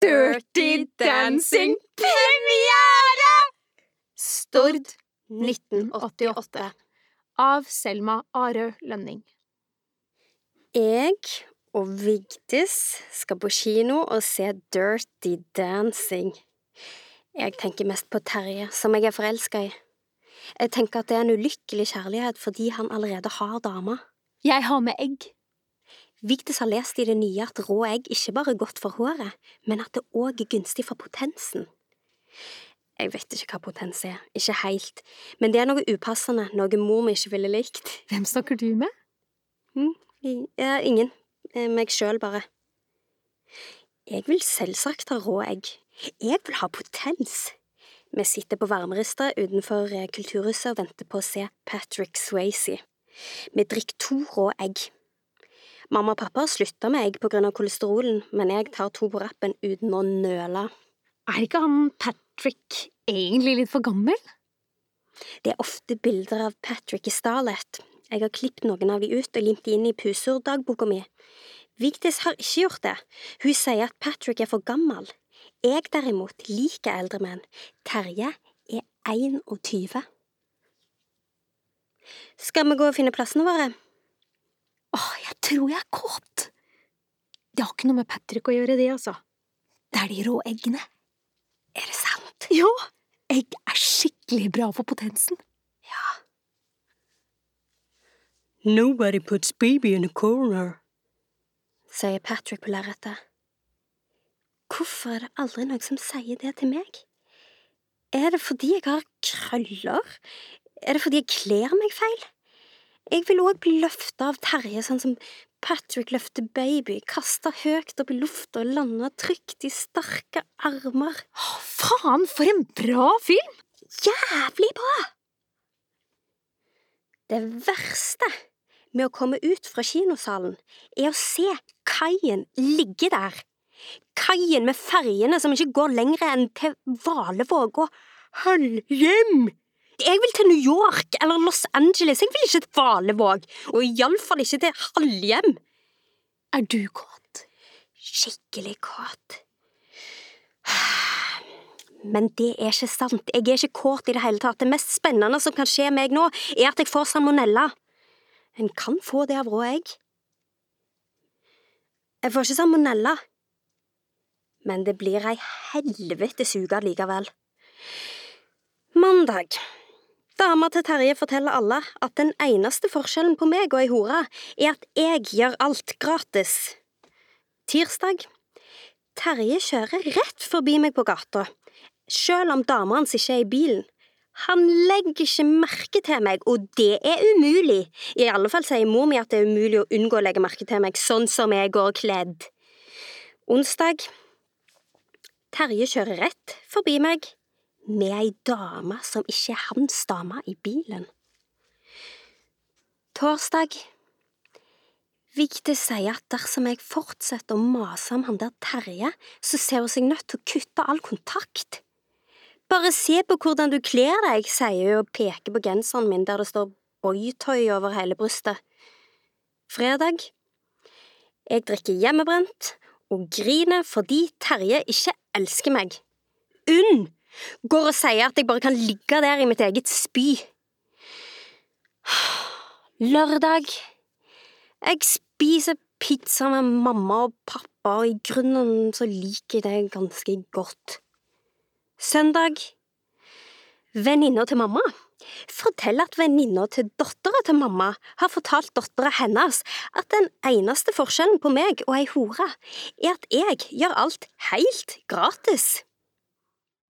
Dirty Dancing premiere! Stord 1988 av Selma Arø Lønning. Jeg og Vigdis skal på kino og se Dirty Dancing. Jeg tenker mest på Terje, som jeg er forelska i. Jeg tenker at det er en ulykkelig kjærlighet fordi han allerede har dama. Jeg har med egg. Vigdis har lest i det nye at rå egg ikke bare er godt for håret, men at det òg er gunstig for potensen. Jeg vet ikke hva potens er, ikke helt, men det er noe upassende, noe mor mi ikke ville likt. Hvem snakker du med? Mm, ingen. Eh, Meg sjøl, bare. Jeg vil selvsagt ha rå egg. Jeg vil ha potens. Vi sitter på varmerista utenfor eh, Kulturhuset og venter på å se Patrick Swayze. Vi drikker to rå egg. Mamma og pappa slutta med egg av kolesterolen, men jeg tar to på rappen uten å nøle. Er ikke han Patrick egentlig litt for gammel? Det er ofte bilder av Patrick i Starlet. Jeg har klippet noen av de ut og limt de inn i pusordagboka mi. Vigdis har ikke gjort det. Hun sier at Patrick er for gammel. Jeg derimot liker eldre menn. Terje er 21. Skal vi gå og finne plassene våre? Åh, jeg tror jeg er kåt. Det har ikke noe med Patrick å gjøre, det, altså. Det er de rå eggene. Er det sant? Ja, egg er skikkelig bra for potensen. Ja. Nobody puts baby in a corner, sier Patrick på lerretet. Hvorfor er det aldri noen som sier det til meg? Er det fordi jeg har krøller? Er det fordi jeg kler meg feil? Jeg vil òg bli løfta av Terje, sånn som Patrick løfter baby, kasta høyt opp i lufta og landa trygt i sterke armer. Å, faen, for en bra film! Jævlig bra! Det verste med å komme ut fra kinosalen er å se kaien ligge der. Kaien med ferjene som ikke går lenger enn til Valevåg og Halhjem. Jeg vil til New York eller Los Angeles, jeg vil ikke til Valevåg, og iallfall ikke til Halhjem. Er du kåt? Skikkelig kåt. Men det er ikke sant, jeg er ikke kåt i det hele tatt. Det mest spennende som kan skje meg nå, er at jeg får salmonella. En kan få det av rå egg. Jeg får ikke salmonella, men det blir ei helvetes uke likevel. Mandag. Dama til Terje forteller alle at den eneste forskjellen på meg og ei hore er at jeg gjør alt gratis. Tirsdag. Terje kjører rett forbi meg på gata, selv om dama hans ikke er i bilen. Han legger ikke merke til meg, og det er umulig. I alle fall sier mor mi at det er umulig å unngå å legge merke til meg, sånn som jeg går kledd. Onsdag. Terje kjører rett forbi meg med ei dame som ikke er hans dame i bilen. Torsdag. Vigdis sier at dersom jeg fortsetter å mase om han der Terje, så ser hun seg nødt til å kutte all kontakt. Bare se på hvordan du kler deg, sier hun og peker på genseren min der det står boytøy over hele brystet. Fredag. Jeg drikker hjemmebrent og griner fordi Terje ikke elsker meg. Unn går og sier at jeg bare kan ligge der i mitt eget spy. Lørdag. Jeg spiser pizza med mamma og pappa, og i grunnen så liker jeg det ganske godt. Søndag. Venninna til mamma forteller at venninna til dattera til mamma har fortalt dattera hennes at den eneste forskjellen på meg og ei hore er at jeg gjør alt helt gratis.